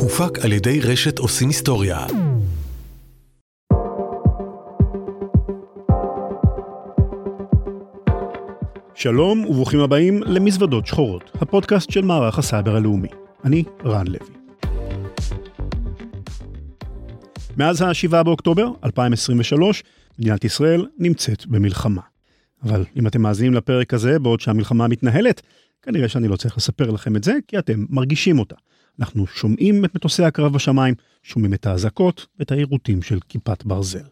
הופק על ידי רשת עושים היסטוריה. שלום וברוכים הבאים למזוודות שחורות, הפודקאסט של מערך הסייבר הלאומי. אני רן לוי. מאז ה-7 באוקטובר 2023, מדינת ישראל נמצאת במלחמה. אבל אם אתם מאזינים לפרק הזה בעוד שהמלחמה מתנהלת, כנראה שאני לא צריך לספר לכם את זה, כי אתם מרגישים אותה. אנחנו שומעים את מטוסי הקרב בשמיים, שומעים את האזעקות ואת העירותים של כיפת ברזל.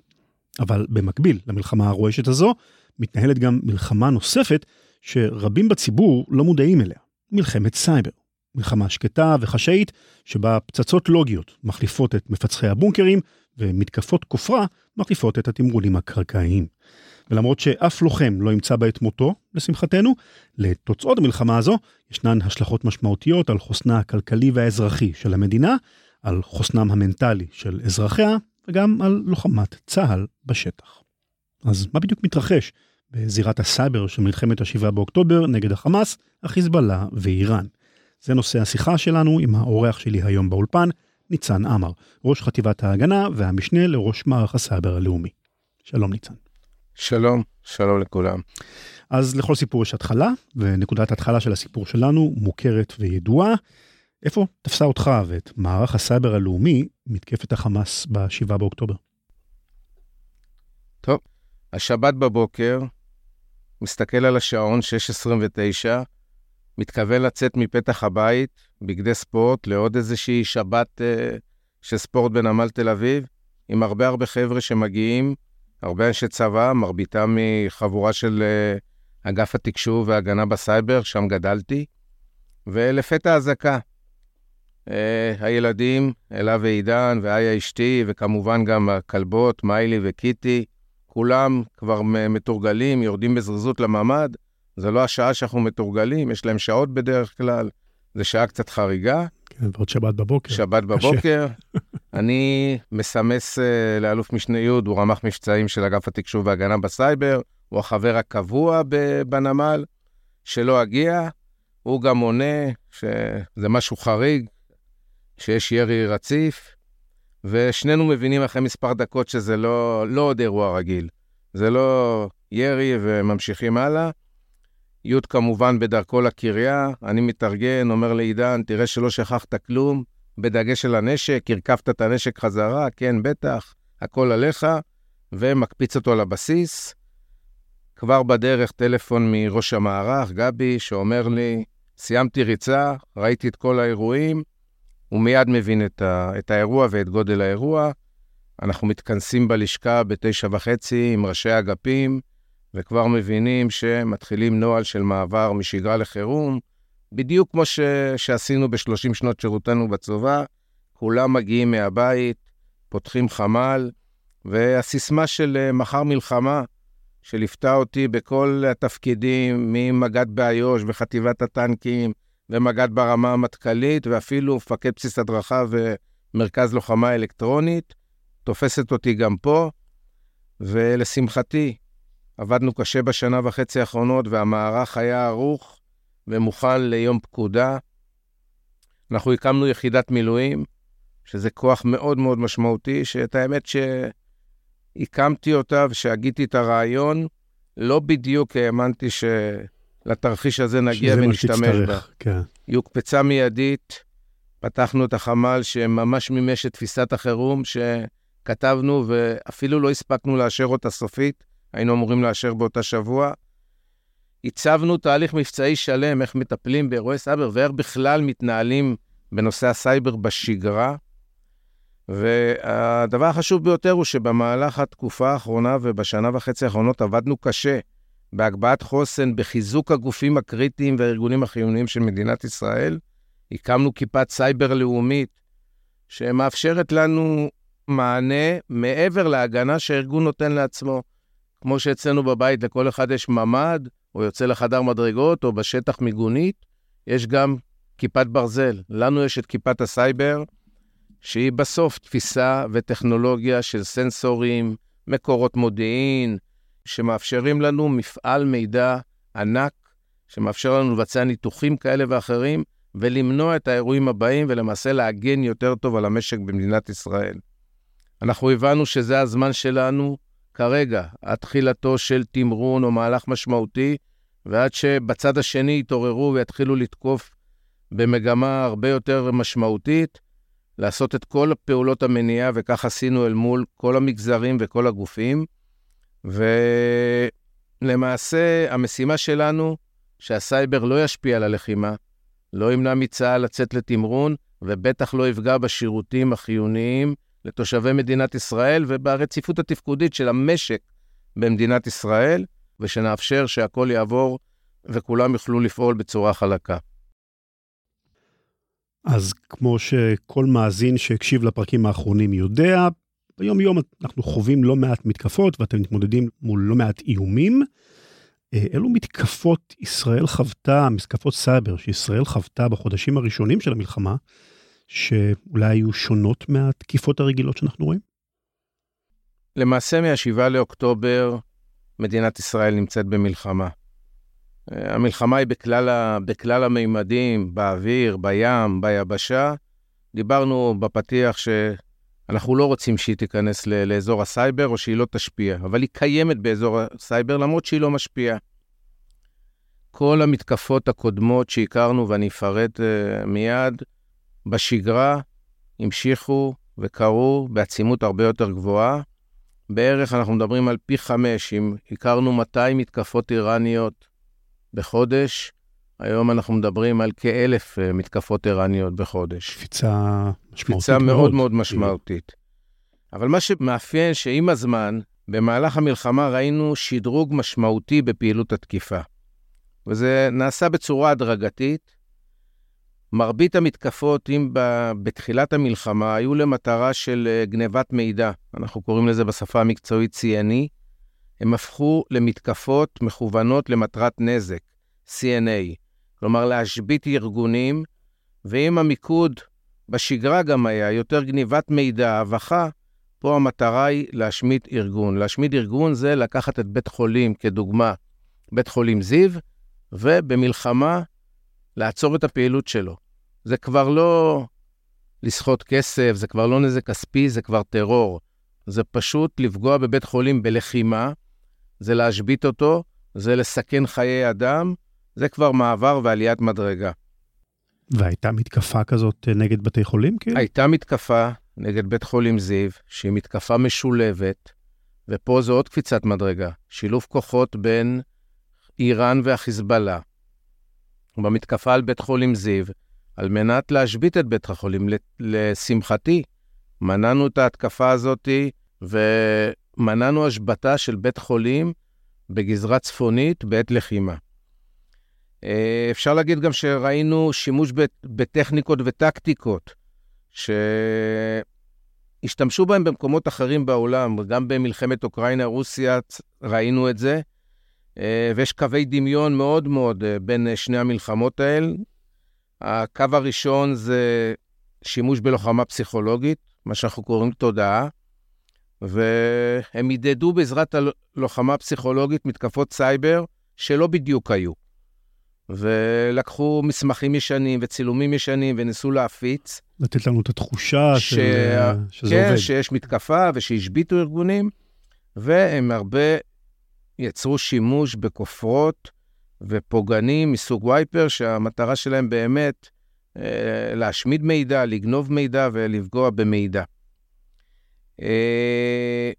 אבל במקביל למלחמה הרועשת הזו, מתנהלת גם מלחמה נוספת שרבים בציבור לא מודעים אליה, מלחמת סייבר. מלחמה שקטה וחשאית, שבה פצצות לוגיות מחליפות את מפצחי הבונקרים, ומתקפות כופרה מחליפות את התמרונים הקרקעיים. ולמרות שאף לוחם לא ימצא בה את מותו, לשמחתנו, לתוצאות המלחמה הזו ישנן השלכות משמעותיות על חוסנה הכלכלי והאזרחי של המדינה, על חוסנם המנטלי של אזרחיה, וגם על לחימת צה"ל בשטח. אז מה בדיוק מתרחש בזירת הסייבר של מלחמת ה-7 באוקטובר נגד החמאס, החיזבאללה ואיראן? זה נושא השיחה שלנו עם האורח שלי היום באולפן, ניצן עמר, ראש חטיבת ההגנה והמשנה לראש מערך הסייבר הלאומי. שלום ניצן. שלום, שלום לכולם. אז לכל סיפור יש התחלה, ונקודת ההתחלה של הסיפור שלנו מוכרת וידועה. איפה תפסה אותך ואת מערך הסייבר הלאומי מתקפת החמאס ב-7 באוקטובר? טוב, השבת בבוקר, מסתכל על השעון, 6.29, מתכוון לצאת מפתח הבית, בגדי ספורט, לעוד איזושהי שבת אה, של ספורט בנמל תל אביב, עם הרבה הרבה חבר'ה שמגיעים, הרבה אנשי צבא, מרביתם מחבורה של אה, אגף התקשוב והגנה בסייבר, שם גדלתי, ולפתע אזעקה. אה, הילדים, אלה ועידן, ואיה אשתי, וכמובן גם הכלבות, מיילי וקיטי, כולם כבר מתורגלים, יורדים בזריזות לממ"ד. זה לא השעה שאנחנו מתורגלים, יש להם שעות בדרך כלל, זה שעה קצת חריגה. כן, ועוד שבת בבוקר. שבת בבוקר. אני מסמס uh, לאלוף משנה י', הוא רמ"ח מבצעים של אגף התקשוב והגנה בסייבר, הוא החבר הקבוע בנמל, שלא אגיע. הוא גם עונה שזה משהו חריג, שיש ירי רציף, ושנינו מבינים אחרי מספר דקות שזה לא, לא עוד אירוע רגיל. זה לא ירי וממשיכים הלאה. י' כמובן בדרכו לקריה, אני מתארגן, אומר לעידן, תראה שלא שכחת כלום, בדגש על הנשק, הרכבת את הנשק חזרה, כן, בטח, הכל עליך, ומקפיץ אותו לבסיס. כבר בדרך טלפון מראש המערך, גבי, שאומר לי, סיימתי ריצה, ראיתי את כל האירועים, הוא מיד מבין את, ה, את האירוע ואת גודל האירוע. אנחנו מתכנסים בלשכה בתשע וחצי עם ראשי אגפים, וכבר מבינים שמתחילים נוהל של מעבר משגרה לחירום, בדיוק כמו ש... שעשינו ב-30 שנות שירותנו בצבא, כולם מגיעים מהבית, פותחים חמ"ל, והסיסמה של אה, מחר מלחמה, שליוותה אותי בכל התפקידים, ממג"ד באיו"ש וחטיבת הטנקים, ומג"ד ברמה המטכ"לית, ואפילו מפקד בסיס הדרכה ומרכז לוחמה אלקטרונית, תופסת אותי גם פה, ולשמחתי, עבדנו קשה בשנה וחצי האחרונות, והמערך היה ערוך ומוכן ליום פקודה. אנחנו הקמנו יחידת מילואים, שזה כוח מאוד מאוד משמעותי, שאת האמת שהקמתי אותה ושהגיתי את הרעיון, לא בדיוק האמנתי שלתרחיש הזה נגיע ונשתמש בה. כן. היא הוקפצה מיידית, פתחנו את החמ"ל שממש מימש את תפיסת החירום שכתבנו, ואפילו לא הספקנו לאשר אותה סופית. היינו אמורים לאשר באותה שבוע. הצבנו תהליך מבצעי שלם, איך מטפלים באירועי סייבר ואיך בכלל מתנהלים בנושא הסייבר בשגרה. והדבר החשוב ביותר הוא שבמהלך התקופה האחרונה ובשנה וחצי האחרונות עבדנו קשה בהגבהת חוסן, בחיזוק הגופים הקריטיים והארגונים החיוניים של מדינת ישראל. הקמנו כיפת סייבר לאומית שמאפשרת לנו מענה מעבר להגנה שהארגון נותן לעצמו. כמו שאצלנו בבית לכל אחד יש ממ"ד, או יוצא לחדר מדרגות, או בשטח מיגונית, יש גם כיפת ברזל. לנו יש את כיפת הסייבר, שהיא בסוף תפיסה וטכנולוגיה של סנסורים, מקורות מודיעין, שמאפשרים לנו מפעל מידע ענק, שמאפשר לנו לבצע ניתוחים כאלה ואחרים ולמנוע את האירועים הבאים ולמעשה להגן יותר טוב על המשק במדינת ישראל. אנחנו הבנו שזה הזמן שלנו כרגע, עד תחילתו של תמרון או מהלך משמעותי, ועד שבצד השני יתעוררו ויתחילו לתקוף במגמה הרבה יותר משמעותית, לעשות את כל פעולות המניעה, וכך עשינו אל מול כל המגזרים וכל הגופים. ולמעשה, המשימה שלנו, שהסייבר לא ישפיע על הלחימה, לא ימנע מצה"ל לצאת לתמרון, ובטח לא יפגע בשירותים החיוניים לתושבי מדינת ישראל וברציפות התפקודית של המשק במדינת ישראל, ושנאפשר שהכל יעבור וכולם יוכלו לפעול בצורה חלקה. אז כמו שכל מאזין שהקשיב לפרקים האחרונים יודע, ביום יום אנחנו חווים לא מעט מתקפות ואתם מתמודדים מול לא מעט איומים. אה, אילו מתקפות ישראל חוותה, מתקפות סייבר שישראל חוותה בחודשים הראשונים של המלחמה, שאולי היו שונות מהתקיפות הרגילות שאנחנו רואים? למעשה, מ-7 לאוקטובר מדינת ישראל נמצאת במלחמה. אה, המלחמה היא בכלל, ה, בכלל המימדים, באוויר, בים, ביבשה. דיברנו בפתיח שאנחנו לא רוצים שהיא תיכנס ל, לאזור הסייבר או שהיא לא תשפיע, אבל היא קיימת באזור הסייבר למרות שהיא לא משפיעה. כל המתקפות הקודמות שהכרנו, ואני אפרט uh, מיד, בשגרה המשיכו וקרו בעצימות הרבה יותר גבוהה. בערך אנחנו מדברים על פי חמש, אם הכרנו 200 מתקפות איראניות בחודש, היום אנחנו מדברים על כאלף אה, מתקפות איראניות בחודש. קפיצה משמעותית קפיצה מאוד מאוד מאוד משמעותית. אבל מה שמאפיין שעם הזמן, במהלך המלחמה ראינו שדרוג משמעותי בפעילות התקיפה. וזה נעשה בצורה הדרגתית. מרבית המתקפות, אם בתחילת המלחמה, היו למטרה של אה, גנבת מידע, אנחנו קוראים לזה בשפה המקצועית CNE, הם הפכו למתקפות מכוונות למטרת נזק, CNA, כלומר להשבית ארגונים, ואם המיקוד בשגרה גם היה יותר גניבת מידע, הבכה, פה המטרה היא להשמיד ארגון. להשמיד ארגון זה לקחת את בית חולים כדוגמה, בית חולים זיו, ובמלחמה לעצור את הפעילות שלו. זה כבר לא לסחוט כסף, זה כבר לא נזק כספי, זה כבר טרור. זה פשוט לפגוע בבית חולים בלחימה, זה להשבית אותו, זה לסכן חיי אדם, זה כבר מעבר ועליית מדרגה. והייתה מתקפה כזאת נגד בתי חולים? כאילו? הייתה מתקפה נגד בית חולים זיו, שהיא מתקפה משולבת, ופה זו עוד קפיצת מדרגה, שילוב כוחות בין איראן והחיזבאללה. במתקפה על בית חולים זיו, על מנת להשבית את בית החולים. לשמחתי, מנענו את ההתקפה הזאת, ו... מנענו השבתה של בית חולים בגזרה צפונית בעת לחימה. אה, אפשר להגיד גם שראינו שימוש בטכניקות וטקטיקות שהשתמשו בהם במקומות אחרים בעולם, גם במלחמת אוקראינה-רוסיה ראינו את זה, ויש קווי דמיון מאוד מאוד אה, בין שני המלחמות האלה. הקו הראשון זה שימוש בלוחמה פסיכולוגית, מה שאנחנו קוראים תודעה. והם ידדו בעזרת הלוחמה הפסיכולוגית מתקפות סייבר שלא בדיוק היו. ולקחו מסמכים ישנים וצילומים ישנים וניסו להפיץ. לתת לנו את התחושה ש... של... שזה כן, עובד. כן, שיש מתקפה ושהשביתו ארגונים, והם הרבה יצרו שימוש בכופרות ופוגענים מסוג וייפר, שהמטרה שלהם באמת אה, להשמיד מידע, לגנוב מידע ולפגוע במידע. אה,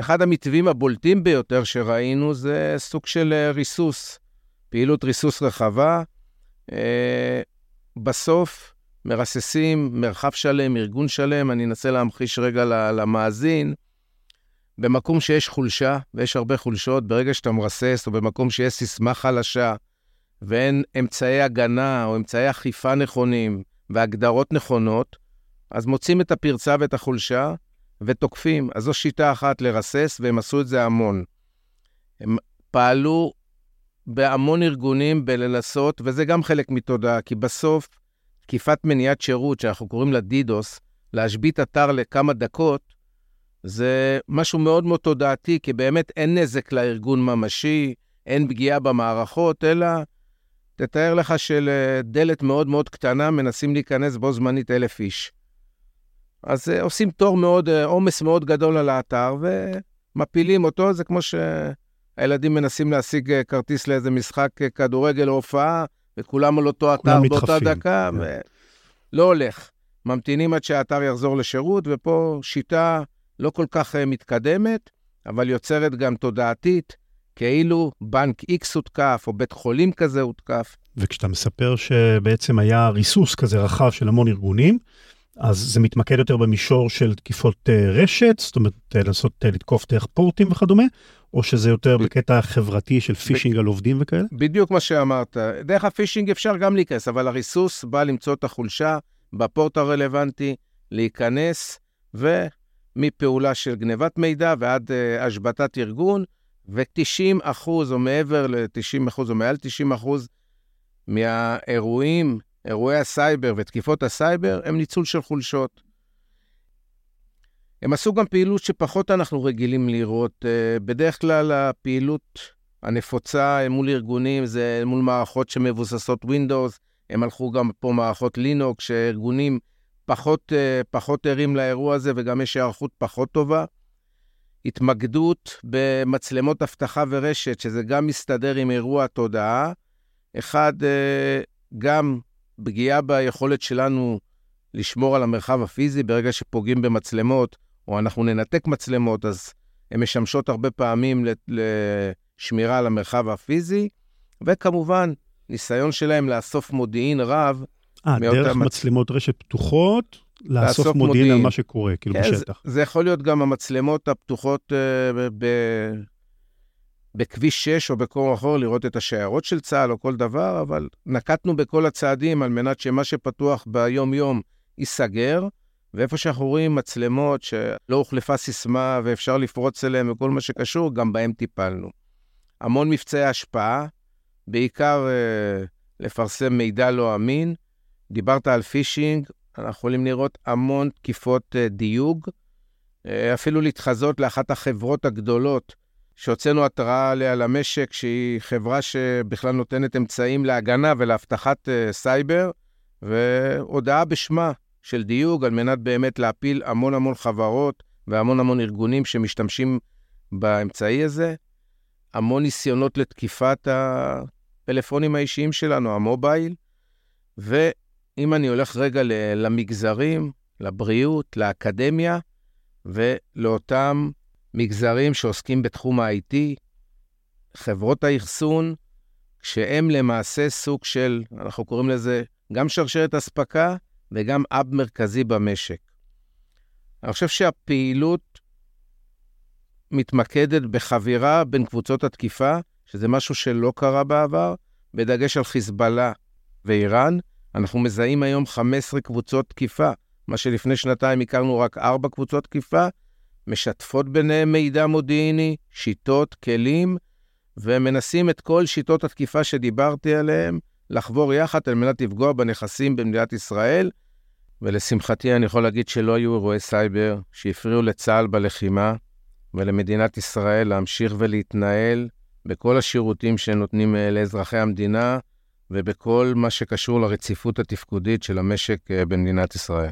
אחד המתווים הבולטים ביותר שראינו זה סוג של אה, ריסוס, פעילות ריסוס רחבה. בסוף מרססים מרחב שלם, ארגון שלם, אני אנסה להמחיש רגע למאזין. במקום שיש חולשה, ויש הרבה חולשות, ברגע שאתה מרסס, או במקום שיש סיסמה חלשה, ואין אמצעי הגנה או אמצעי אכיפה נכונים והגדרות נכונות, אז מוצאים את הפרצה ואת החולשה, ותוקפים. אז זו שיטה אחת לרסס, והם עשו את זה המון. הם פעלו בהמון ארגונים בלנסות, וזה גם חלק מתודעה, כי בסוף תקיפת מניעת שירות, שאנחנו קוראים לה דידוס, להשבית אתר לכמה דקות, זה משהו מאוד מאוד תודעתי, כי באמת אין נזק לארגון ממשי, אין פגיעה במערכות, אלא תתאר לך שלדלת מאוד מאוד קטנה מנסים להיכנס בו זמנית אלף איש. אז uh, עושים תור מאוד, אה, עומס uh, מאוד גדול על האתר, ומפילים אותו, זה כמו שהילדים מנסים להשיג uh, כרטיס לאיזה משחק כדורגל או הופעה, וכולם על אותו אתר באותה דקה, yeah. כן. ולא הולך. ממתינים עד שהאתר יחזור לשירות, ופה שיטה לא כל כך uh, מתקדמת, אבל יוצרת גם תודעתית, כאילו בנק X הותקף, או בית חולים כזה הותקף. וכשאתה מספר שבעצם היה ריסוס כזה רחב של המון ארגונים, אז זה מתמקד יותר במישור של תקיפות אה, רשת, זאת אומרת אה, לנסות אה, לתקוף דרך פורטים וכדומה, או שזה יותר בקטע חברתי של פישינג ב- על עובדים וכאלה? בדיוק מה שאמרת. דרך הפישינג אפשר גם להיכנס, אבל הריסוס בא למצוא את החולשה בפורט הרלוונטי, להיכנס, ומפעולה של גנבת מידע ועד uh, השבתת ארגון, ו-90 אחוז או מעבר ל-90 אחוז או מעל 90 אחוז מהאירועים אירועי הסייבר ותקיפות הסייבר הם ניצול של חולשות. הם עשו גם פעילות שפחות אנחנו רגילים לראות. אה, בדרך כלל הפעילות הנפוצה מול ארגונים זה מול מערכות שמבוססות Windows, הם הלכו גם פה מערכות לינוק, שארגונים פחות, אה, פחות ערים לאירוע הזה וגם יש היערכות פחות טובה. התמקדות במצלמות אבטחה ורשת, שזה גם מסתדר עם אירוע התודעה. אחד, אה, גם פגיעה ביכולת שלנו לשמור על המרחב הפיזי. ברגע שפוגעים במצלמות, או אנחנו ננתק מצלמות, אז הן משמשות הרבה פעמים לשמירה על המרחב הפיזי, וכמובן, ניסיון שלהם לאסוף מודיעין רב. אה, דרך מצ... מצלמות רשת פתוחות, לאסוף מודיעין, מודיעין על מה שקורה, כאילו כן, בשטח. זה, זה יכול להיות גם המצלמות הפתוחות uh, ב... בכביש 6 או בקור אחר לראות את השיירות של צה"ל או כל דבר, אבל נקטנו בכל הצעדים על מנת שמה שפתוח ביום-יום ייסגר, ואיפה שאנחנו רואים מצלמות שלא הוחלפה סיסמה ואפשר לפרוץ אליהן וכל מה שקשור, גם בהם טיפלנו. המון מבצעי השפעה, בעיקר אה, לפרסם מידע לא אמין. דיברת על פישינג, אנחנו יכולים לראות המון תקיפות אה, דיוג, אה, אפילו להתחזות לאחת החברות הגדולות שהוצאנו התראה עליה למשק, שהיא חברה שבכלל נותנת אמצעים להגנה ולאבטחת uh, סייבר, והודעה בשמה של דיוג על מנת באמת להפיל המון המון חברות והמון המון ארגונים שמשתמשים באמצעי הזה. המון ניסיונות לתקיפת הפלאפונים האישיים שלנו, המובייל, ואם אני הולך רגע למגזרים, לבריאות, לאקדמיה ולאותם מגזרים שעוסקים בתחום ה-IT, חברות האחסון, שהם למעשה סוג של, אנחנו קוראים לזה גם שרשרת אספקה וגם אב מרכזי במשק. אני חושב שהפעילות מתמקדת בחבירה בין קבוצות התקיפה, שזה משהו שלא קרה בעבר, בדגש על חיזבאללה ואיראן. אנחנו מזהים היום 15 קבוצות תקיפה, מה שלפני שנתיים הכרנו רק 4 קבוצות תקיפה, משתפות ביניהם מידע מודיעיני, שיטות, כלים, ומנסים את כל שיטות התקיפה שדיברתי עליהן לחבור יחד על מנת לפגוע בנכסים במדינת ישראל. ולשמחתי אני יכול להגיד שלא היו אירועי סייבר שהפריעו לצה"ל בלחימה ולמדינת ישראל להמשיך ולהתנהל בכל השירותים שנותנים לאזרחי המדינה ובכל מה שקשור לרציפות התפקודית של המשק אה, במדינת ישראל.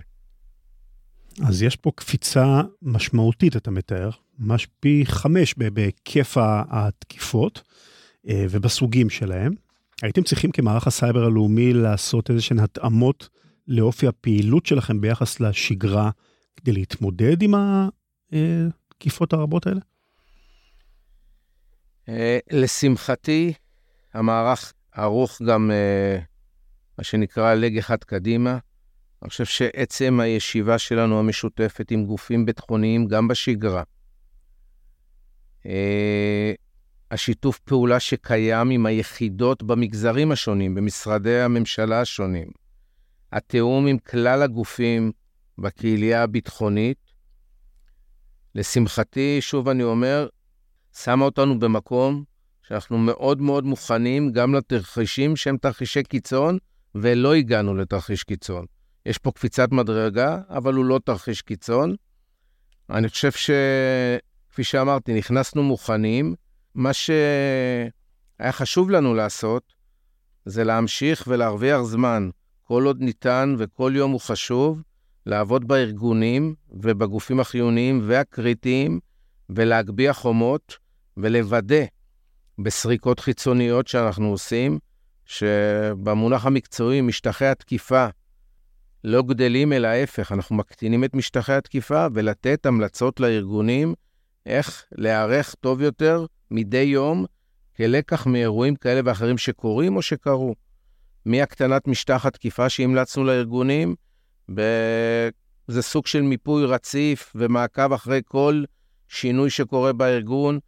אז יש פה קפיצה משמעותית, אתה מתאר, ממש פי חמש בהיקף התקיפות אה, ובסוגים שלהם. הייתם צריכים כמערך הסייבר הלאומי לעשות איזה שהן התאמות לאופי הפעילות שלכם ביחס לשגרה כדי להתמודד עם התקיפות הרבות האלה? אה, לשמחתי, המערך ערוך גם אה, מה שנקרא לג אחד קדימה. אני חושב שעצם הישיבה שלנו המשותפת עם גופים ביטחוניים, גם בשגרה, אה, השיתוף פעולה שקיים עם היחידות במגזרים השונים, במשרדי הממשלה השונים, התיאום עם כלל הגופים בקהילייה הביטחונית, לשמחתי, שוב אני אומר, שמה אותנו במקום שאנחנו מאוד מאוד מוכנים גם לתרחישים שהם תרחישי קיצון, ולא הגענו לתרחיש קיצון. יש פה קפיצת מדרגה, אבל הוא לא תרחיש קיצון. אני חושב שכפי שאמרתי, נכנסנו מוכנים. מה שהיה חשוב לנו לעשות, זה להמשיך ולהרוויח זמן, כל עוד ניתן וכל יום הוא חשוב, לעבוד בארגונים ובגופים החיוניים והקריטיים, ולהגביה חומות, ולוודא בסריקות חיצוניות שאנחנו עושים, שבמונח המקצועי משטחי התקיפה לא גדלים, אלא ההפך, אנחנו מקטינים את משטחי התקיפה ולתת המלצות לארגונים איך להיערך טוב יותר מדי יום כלקח מאירועים כאלה ואחרים שקורים או שקרו. מהקטנת משטח התקיפה שהמלצנו לארגונים, ב... זה סוג של מיפוי רציף ומעקב אחרי כל שינוי שקורה בארגון,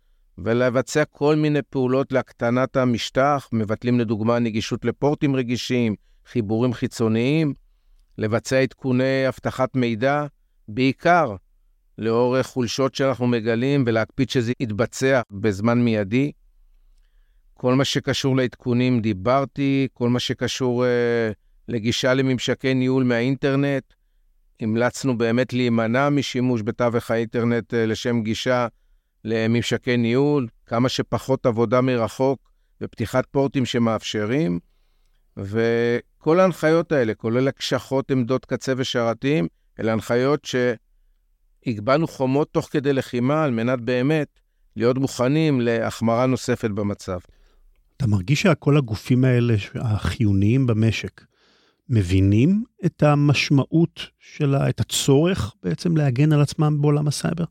ולבצע כל מיני פעולות להקטנת המשטח, מבטלים לדוגמה נגישות לפורטים רגישים, חיבורים חיצוניים, לבצע עדכוני אבטחת מידע, בעיקר לאור חולשות שאנחנו מגלים ולהקפיד שזה יתבצע בזמן מיידי. כל מה שקשור לעדכונים דיברתי, כל מה שקשור uh, לגישה לממשקי ניהול מהאינטרנט, המלצנו באמת להימנע משימוש בתווך האינטרנט uh, לשם גישה לממשקי ניהול, כמה שפחות עבודה מרחוק ופתיחת פורטים שמאפשרים. וכל ההנחיות האלה, כולל הקשחות עמדות קצה ושרתים, אלה הנחיות שהגבהנו חומות תוך כדי לחימה על מנת באמת להיות מוכנים להחמרה נוספת במצב. אתה מרגיש שכל הגופים האלה, החיוניים במשק, מבינים את המשמעות שלה, את הצורך בעצם להגן על עצמם בעולם הסייבר?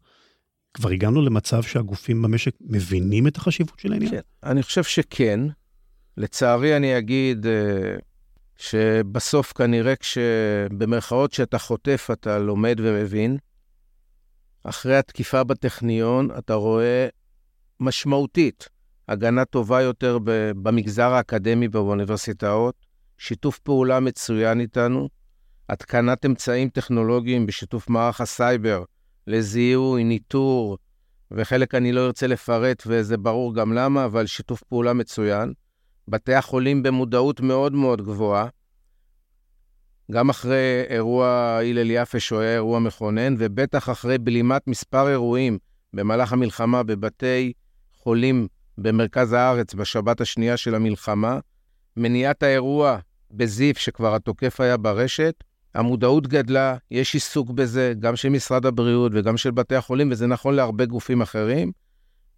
כבר הגענו למצב שהגופים במשק מבינים את החשיבות של העניין? כן, אני חושב שכן. לצערי אני אגיד uh, שבסוף כנראה כשבמרכאות שאתה חוטף אתה לומד ומבין. אחרי התקיפה בטכניון אתה רואה משמעותית הגנה טובה יותר במגזר האקדמי ובאוניברסיטאות, שיתוף פעולה מצוין איתנו, התקנת אמצעים טכנולוגיים בשיתוף מערך הסייבר לזיהוי, ניטור, וחלק אני לא ארצה לפרט, וזה ברור גם למה, אבל שיתוף פעולה מצוין. בתי החולים במודעות מאוד מאוד גבוהה, גם אחרי אירוע הלל יפה, שהוא היה אירוע מכונן, ובטח אחרי בלימת מספר אירועים במהלך המלחמה בבתי חולים במרכז הארץ בשבת השנייה של המלחמה, מניעת האירוע בזיף, שכבר התוקף היה ברשת, המודעות גדלה, יש עיסוק בזה, גם של משרד הבריאות וגם של בתי החולים, וזה נכון להרבה גופים אחרים.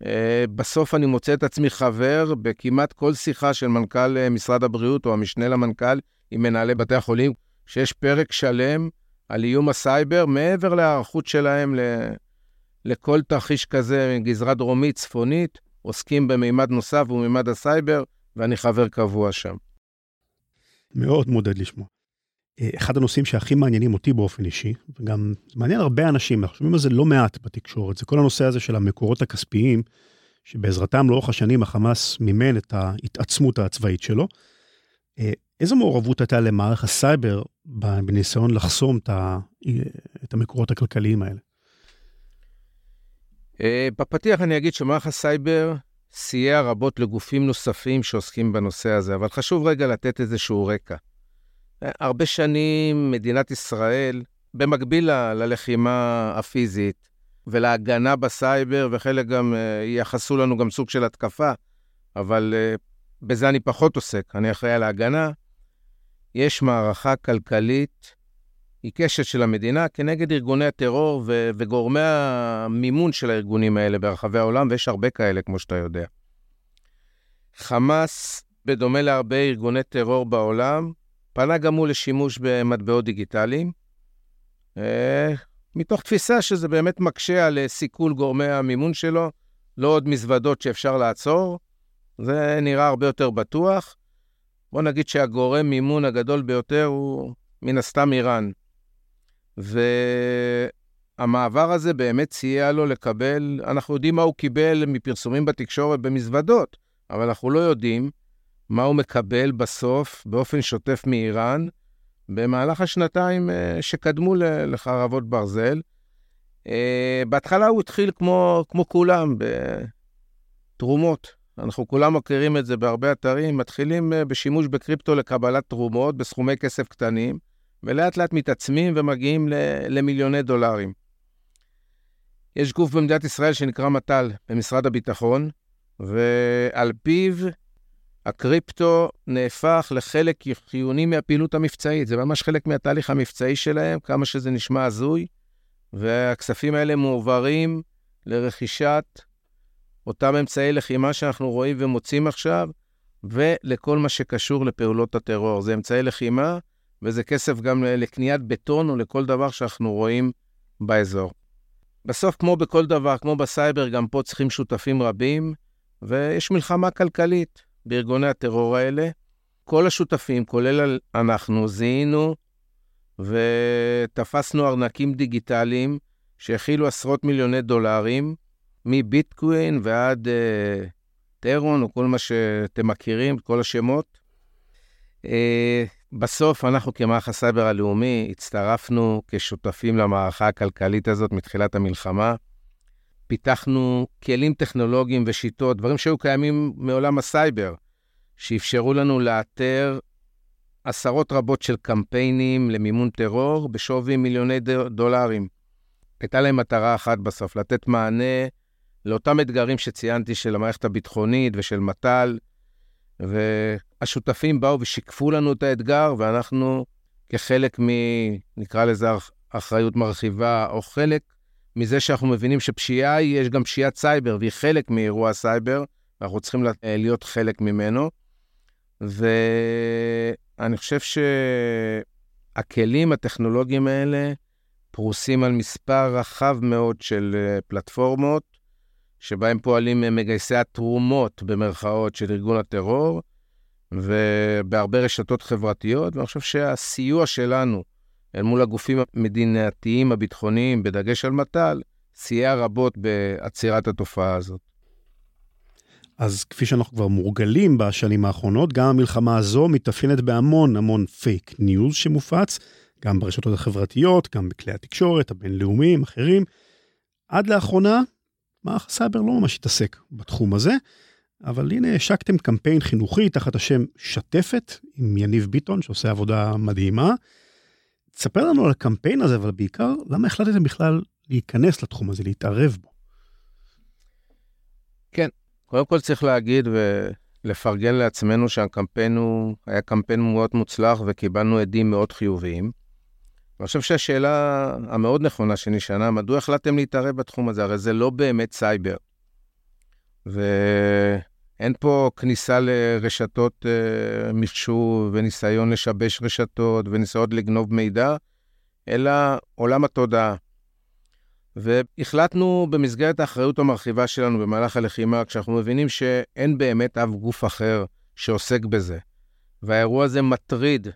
אה, בסוף אני מוצא את עצמי חבר בכמעט כל שיחה של מנכ"ל אה, משרד הבריאות או המשנה למנכ"ל עם מנהלי בתי החולים, שיש פרק שלם על איום הסייבר, מעבר להיערכות שלהם לכל תרחיש כזה, גזרה דרומית, צפונית, עוסקים במימד נוסף, הוא מימד הסייבר, ואני חבר קבוע שם. מאוד מעודד לשמוע. אחד הנושאים שהכי מעניינים אותי באופן אישי, וגם מעניין הרבה אנשים, אנחנו שומעים על זה לא מעט בתקשורת, זה כל הנושא הזה של המקורות הכספיים, שבעזרתם לאורך השנים החמאס מימן את ההתעצמות הצבאית שלו. אה, איזו מעורבות הייתה למערך הסייבר בניסיון לחסום את המקורות הכלכליים האלה? אה, בפתיח אני אגיד שמערך הסייבר סייע רבות לגופים נוספים שעוסקים בנושא הזה, אבל חשוב רגע לתת איזשהו רקע. אה, הרבה שנים מדינת ישראל, במקביל ללחימה הפיזית ולהגנה בסייבר, וחלק גם אה, ייחסו לנו גם סוג של התקפה, אבל בזה אני פחות עוסק, אני אחראי על ההגנה, יש מערכה כלכלית עיקשת של המדינה כנגד ארגוני הטרור ו- וגורמי המימון של הארגונים האלה ברחבי העולם, ויש הרבה כאלה, כמו שאתה יודע. חמאס, בדומה להרבה ארגוני טרור בעולם, פנה גם הוא לשימוש במטבעות דיגיטליים, אה, מתוך תפיסה שזה באמת מקשה על סיכול גורמי המימון שלו, לא עוד מזוודות שאפשר לעצור, זה נראה הרבה יותר בטוח. בוא נגיד שהגורם מימון הגדול ביותר הוא מן הסתם איראן. והמעבר הזה באמת סייע לו לקבל, אנחנו יודעים מה הוא קיבל מפרסומים בתקשורת במזוודות, אבל אנחנו לא יודעים מה הוא מקבל בסוף באופן שוטף מאיראן במהלך השנתיים אה, שקדמו לחרבות ברזל. אה, בהתחלה הוא התחיל כמו, כמו כולם, בתרומות. אנחנו כולם מכירים את זה בהרבה אתרים, מתחילים אה, בשימוש בקריפטו לקבלת תרומות בסכומי כסף קטנים. ולאט לאט מתעצמים ומגיעים למיליוני דולרים. יש גוף במדינת ישראל שנקרא מט"ל במשרד הביטחון, ועל פיו הקריפטו נהפך לחלק חיוני מהפעילות המבצעית. זה ממש חלק מהתהליך המבצעי שלהם, כמה שזה נשמע הזוי, והכספים האלה מועברים לרכישת אותם אמצעי לחימה שאנחנו רואים ומוצאים עכשיו, ולכל מה שקשור לפעולות הטרור. זה אמצעי לחימה, וזה כסף גם לקניית בטון או לכל דבר שאנחנו רואים באזור. בסוף, כמו בכל דבר, כמו בסייבר, גם פה צריכים שותפים רבים, ויש מלחמה כלכלית בארגוני הטרור האלה. כל השותפים, כולל אנחנו, זיהינו ותפסנו ארנקים דיגיטליים שהכילו עשרות מיליוני דולרים, מביטקווין ועד uh, טרון, או כל מה שאתם מכירים, כל השמות. Uh, בסוף אנחנו כמערך הסייבר הלאומי הצטרפנו כשותפים למערכה הכלכלית הזאת מתחילת המלחמה. פיתחנו כלים טכנולוגיים ושיטות, דברים שהיו קיימים מעולם הסייבר, שאפשרו לנו לאתר עשרות רבות של קמפיינים למימון טרור בשווי מיליוני דולרים. הייתה להם מטרה אחת בסוף, לתת מענה לאותם אתגרים שציינתי של המערכת הביטחונית ושל מט"ל, והשותפים באו ושיקפו לנו את האתגר, ואנחנו כחלק מ... נקרא לזה אחריות מרחיבה, או חלק מזה שאנחנו מבינים שפשיעה היא, יש גם פשיעת סייבר, והיא חלק מאירוע סייבר, ואנחנו צריכים להיות חלק ממנו. ואני חושב שהכלים הטכנולוגיים האלה פרוסים על מספר רחב מאוד של אה, פלטפורמות, שבהם פועלים מגייסי התרומות, במרכאות, של ארגון הטרור, ובהרבה רשתות חברתיות, ואני חושב שהסיוע שלנו אל מול הגופים המדינתיים הביטחוניים, בדגש על מט"ל, סייע רבות בעצירת התופעה הזאת. אז כפי שאנחנו כבר מורגלים בשנים האחרונות, גם המלחמה הזו מתאפיינת בהמון המון fake news שמופץ, גם ברשתות החברתיות, גם בכלי התקשורת הבינלאומיים, אחרים. עד לאחרונה, מערך הסייבר לא ממש התעסק בתחום הזה, אבל הנה השקתם קמפיין חינוכי תחת השם שטפת, עם יניב ביטון, שעושה עבודה מדהימה. תספר לנו על הקמפיין הזה, אבל בעיקר, למה החלטתם בכלל להיכנס לתחום הזה, להתערב בו? כן, קודם כל צריך להגיד ולפרגן לעצמנו שהקמפיין הוא, היה קמפיין מאוד מוצלח וקיבלנו הדים מאוד חיוביים. אני חושב שהשאלה המאוד נכונה שנשאלה, מדוע החלטתם להתערב בתחום הזה? הרי זה לא באמת סייבר. ואין פה כניסה לרשתות uh, מחשוב וניסיון לשבש רשתות וניסיון לגנוב מידע, אלא עולם התודעה. והחלטנו במסגרת האחריות המרחיבה שלנו במהלך הלחימה, כשאנחנו מבינים שאין באמת אף גוף אחר שעוסק בזה, והאירוע הזה מטריד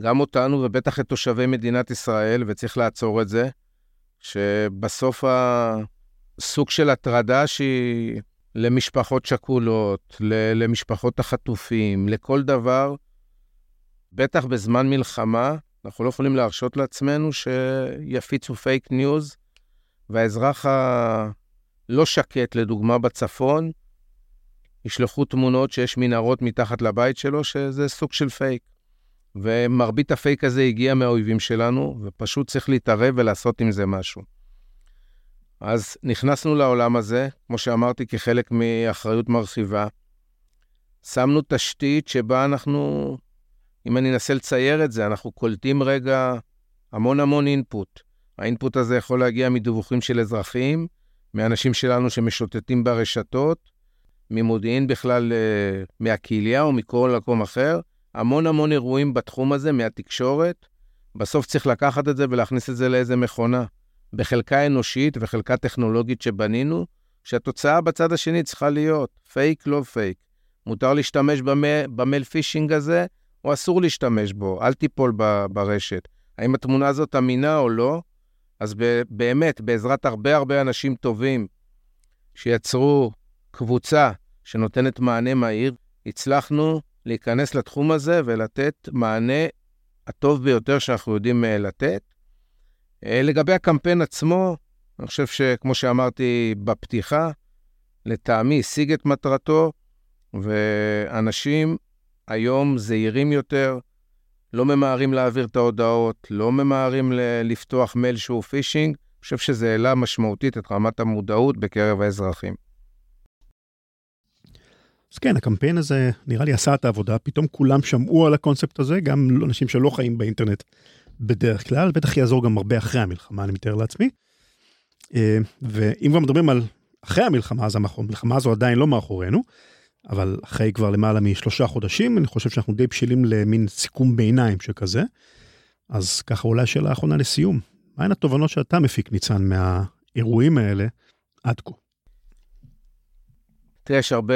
גם אותנו ובטח את תושבי מדינת ישראל, וצריך לעצור את זה, שבסוף הסוג של הטרדה שהיא למשפחות שכולות, למשפחות החטופים, לכל דבר, בטח בזמן מלחמה, אנחנו לא יכולים להרשות לעצמנו שיפיצו fake news, והאזרח הלא שקט, לדוגמה בצפון, ישלחו תמונות שיש מנהרות מתחת לבית שלו, שזה סוג של פייק. ומרבית הפייק הזה הגיע מהאויבים שלנו, ופשוט צריך להתערב ולעשות עם זה משהו. אז נכנסנו לעולם הזה, כמו שאמרתי, כחלק מאחריות מרחיבה. שמנו תשתית שבה אנחנו אם אני אנסה לצייר את זה, אנחנו קולטים רגע המון המון אינפוט. האינפוט הזה יכול להגיע מדיווחים של אזרחים, מאנשים שלנו שמשוטטים ברשתות, ממודיעין בכלל, אה, מהקהילייה או מכל מקום אחר. המון המון אירועים בתחום הזה, מהתקשורת. בסוף צריך לקחת את זה ולהכניס את זה לאיזה מכונה. בחלקה אנושית וחלקה טכנולוגית שבנינו, שהתוצאה בצד השני צריכה להיות פייק, לא פייק. מותר להשתמש במייל פישינג הזה, או אסור להשתמש בו, אל תיפול ב, ברשת. האם התמונה הזאת אמינה או לא? אז ב, באמת, בעזרת הרבה הרבה אנשים טובים שיצרו קבוצה שנותנת מענה מהיר, הצלחנו להיכנס לתחום הזה ולתת מענה הטוב ביותר שאנחנו יודעים אה, לתת. אה, לגבי הקמפיין עצמו, אני חושב שכמו שאמרתי בפתיחה, לטעמי השיג את מטרתו, ואנשים היום זהירים יותר, לא ממהרים להעביר את ההודעות, לא ממהרים לפתוח מייל שהוא פישינג. אני חושב שזה העלה משמעותית את רמת המודעות בקרב האזרחים. אז כן, הקמפיין הזה נראה לי עשה את העבודה, פתאום כולם שמעו על הקונספט הזה, גם אנשים שלא חיים באינטרנט בדרך כלל, בטח יעזור גם הרבה אחרי המלחמה, אני מתאר לעצמי. אה, ואם כבר מדברים על אחרי המלחמה, אז המלחמה הזו עדיין לא מאחורינו, אבל אחרי כבר למעלה משלושה חודשים, אני חושב שאנחנו די בשלים למין סיכום ביניים שכזה. אז ככה אולי השאלה האחרונה לסיום, מהן התובנות שאתה מפיק, ניצן, מהאירועים האלה עד כה? תראה, יש הרבה,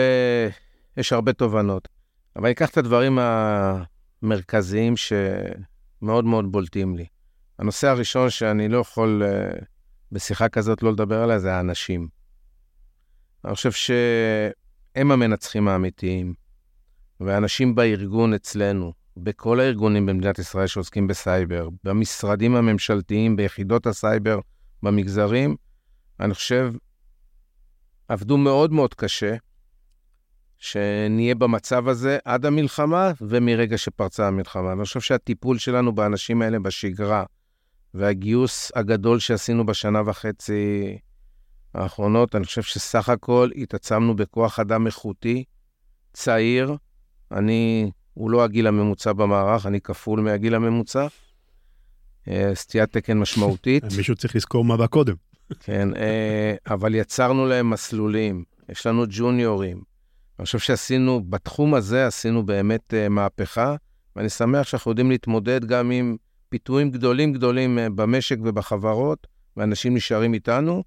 יש הרבה תובנות, אבל אני אקח את הדברים המרכזיים שמאוד מאוד בולטים לי. הנושא הראשון שאני לא יכול אה, בשיחה כזאת לא לדבר עליה זה האנשים. אני חושב שהם המנצחים האמיתיים, ואנשים בארגון אצלנו, בכל הארגונים במדינת ישראל שעוסקים בסייבר, במשרדים הממשלתיים, ביחידות הסייבר, במגזרים, אני חושב, עבדו מאוד מאוד קשה, שנהיה במצב הזה עד המלחמה ומרגע שפרצה המלחמה. אני חושב שהטיפול שלנו באנשים האלה בשגרה, והגיוס הגדול שעשינו בשנה וחצי האחרונות, אני חושב שסך הכל התעצמנו בכוח אדם איכותי, צעיר. אני, הוא לא הגיל הממוצע במערך, אני כפול מהגיל הממוצע. אה, סטיית תקן משמעותית. מישהו צריך לזכור מה בא קודם. כן, אה, אבל יצרנו להם מסלולים, יש לנו ג'וניורים. אני חושב שעשינו, בתחום הזה עשינו באמת אה, מהפכה, ואני שמח שאנחנו יודעים להתמודד גם עם פיתויים גדולים גדולים במשק ובחברות, ואנשים נשארים איתנו.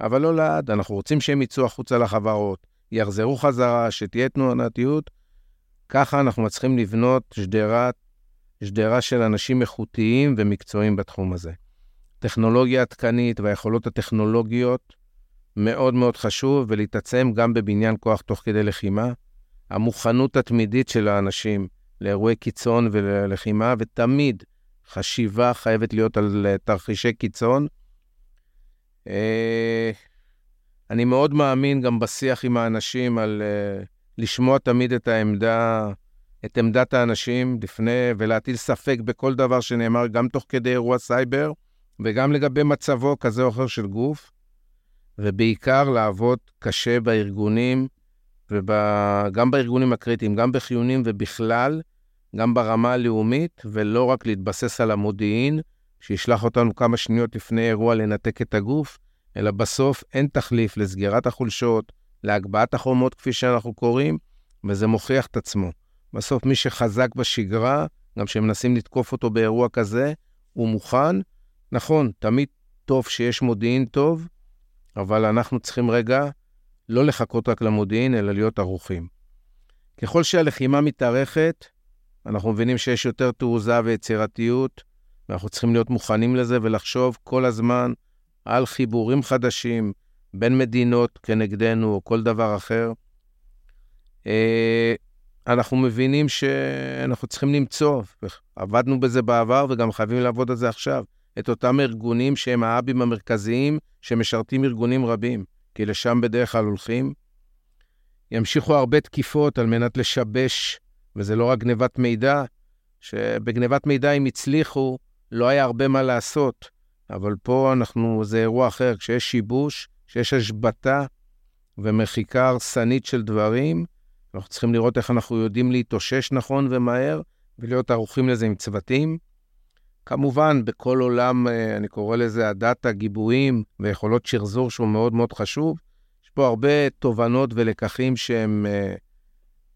אבל לא לעד, אנחנו רוצים שהם יצאו החוצה לחברות, יחזרו חזרה, שתהיה תנוענתיות. ככה אנחנו מצליחים לבנות שדרת, שדרה של אנשים איכותיים ומקצועיים בתחום הזה. טכנולוגיה עדכנית והיכולות הטכנולוגיות מאוד מאוד חשוב, ולהתעצם גם בבניין כוח תוך כדי לחימה. המוכנות התמידית של האנשים לאירועי קיצון וללחימה, ותמיד חשיבה חייבת להיות על תרחישי קיצון. אה, אני מאוד מאמין גם בשיח עם האנשים על uh, לשמוע תמיד את העמדה, את עמדת האנשים לפני, ולהטיל ספק בכל דבר שנאמר, גם תוך כדי אירוע סייבר, וגם לגבי מצבו כזה או אחר של גוף, ובעיקר לעבוד קשה בארגונים, וגם בארגונים הקריטיים, גם בחיונים ובכלל, גם ברמה הלאומית, ולא רק להתבסס על המודיעין, שישלח אותנו כמה שניות לפני אירוע לנתק את הגוף, אלא בסוף אין תחליף לסגירת החולשות, להגבהת החומות, כפי שאנחנו קוראים, וזה מוכיח את עצמו. בסוף מי שחזק בשגרה, גם כשמנסים לתקוף אותו באירוע כזה, הוא מוכן. נכון, תמיד טוב שיש מודיעין טוב, אבל אנחנו צריכים רגע לא לחכות רק למודיעין, אלא להיות ערוכים. ככל שהלחימה מתארכת, אנחנו מבינים שיש יותר תעוזה ויצירתיות, ואנחנו צריכים להיות מוכנים לזה ולחשוב כל הזמן על חיבורים חדשים בין מדינות כנגדנו או כל דבר אחר. אה, אנחנו מבינים שאנחנו צריכים למצוא, עבדנו בזה בעבר וגם חייבים לעבוד על זה עכשיו, את אותם ארגונים שהם האבים המרכזיים שמשרתים ארגונים רבים, כי לשם בדרך כלל הולכים. ימשיכו הרבה תקיפות על מנת לשבש, וזה לא רק גנבת מידע, שבגנבת מידע אם הצליחו, לא היה הרבה מה לעשות, אבל פה אנחנו, זה אירוע אחר, כשיש שיבוש, כשיש השבתה ומחיקה הרסנית של דברים, אנחנו צריכים לראות איך אנחנו יודעים להתאושש נכון ומהר, ולהיות ערוכים לזה עם צוותים. כמובן, בכל עולם, אה, אני קורא לזה הדאטה, גיבויים ויכולות שחזור שהוא מאוד מאוד חשוב. יש פה הרבה תובנות ולקחים שהם אה,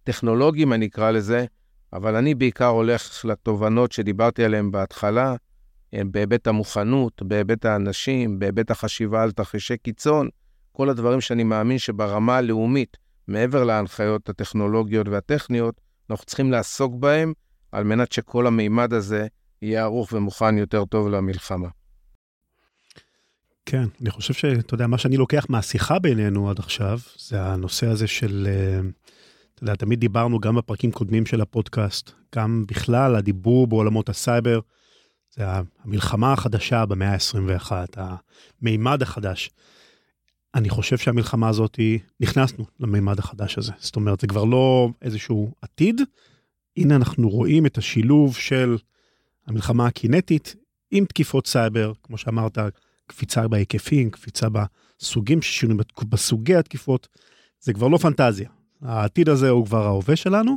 טכנולוגיים, אני אקרא לזה, אבל אני בעיקר הולך לתובנות שדיברתי עליהן בהתחלה, אה, בהיבט המוכנות, בהיבט האנשים, בהיבט החשיבה על תרחישי קיצון, כל הדברים שאני מאמין שברמה הלאומית, מעבר להנחיות הטכנולוגיות והטכניות, אנחנו צריכים לעסוק בהם על מנת שכל המימד הזה יהיה ערוך ומוכן יותר טוב למלחמה. כן, אני חושב שאתה יודע, מה שאני לוקח מהשיחה בינינו עד עכשיו, זה הנושא הזה של, אה, אתה יודע, תמיד דיברנו גם בפרקים קודמים של הפודקאסט, גם בכלל הדיבור בעולמות הסייבר, זה המלחמה החדשה במאה ה-21, המימד החדש. אני חושב שהמלחמה הזאת, נכנסנו למימד החדש הזה. זאת אומרת, זה כבר לא איזשהו עתיד, הנה אנחנו רואים את השילוב של המלחמה הקינטית עם תקיפות סייבר, כמו שאמרת, קפיצה בהיקפים, קפיצה בסוגים ששינו, בסוגי התקיפות, זה כבר לא פנטזיה, העתיד הזה הוא כבר ההווה שלנו,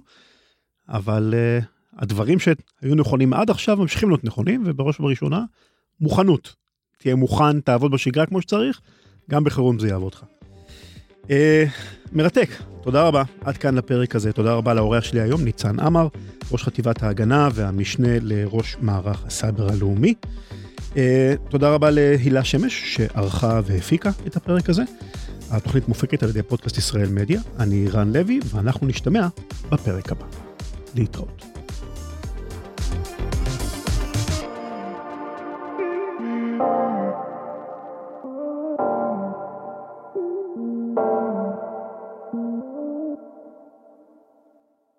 אבל uh, הדברים שהיו נכונים עד עכשיו ממשיכים להיות נכונים, ובראש ובראשונה, מוכנות. תהיה מוכן, תעבוד בשגרה כמו שצריך, גם בחירום זה יעבוד לך. Uh, מרתק, תודה רבה. עד כאן לפרק הזה. תודה רבה לאורח שלי היום, ניצן עמר, ראש חטיבת ההגנה והמשנה לראש מערך הסייבר הלאומי. Uh, תודה רבה להילה שמש, שערכה והפיקה את הפרק הזה. התוכנית מופקת על ידי פודקאסט ישראל מדיה. אני רן לוי, ואנחנו נשתמע בפרק הבא. להתראות.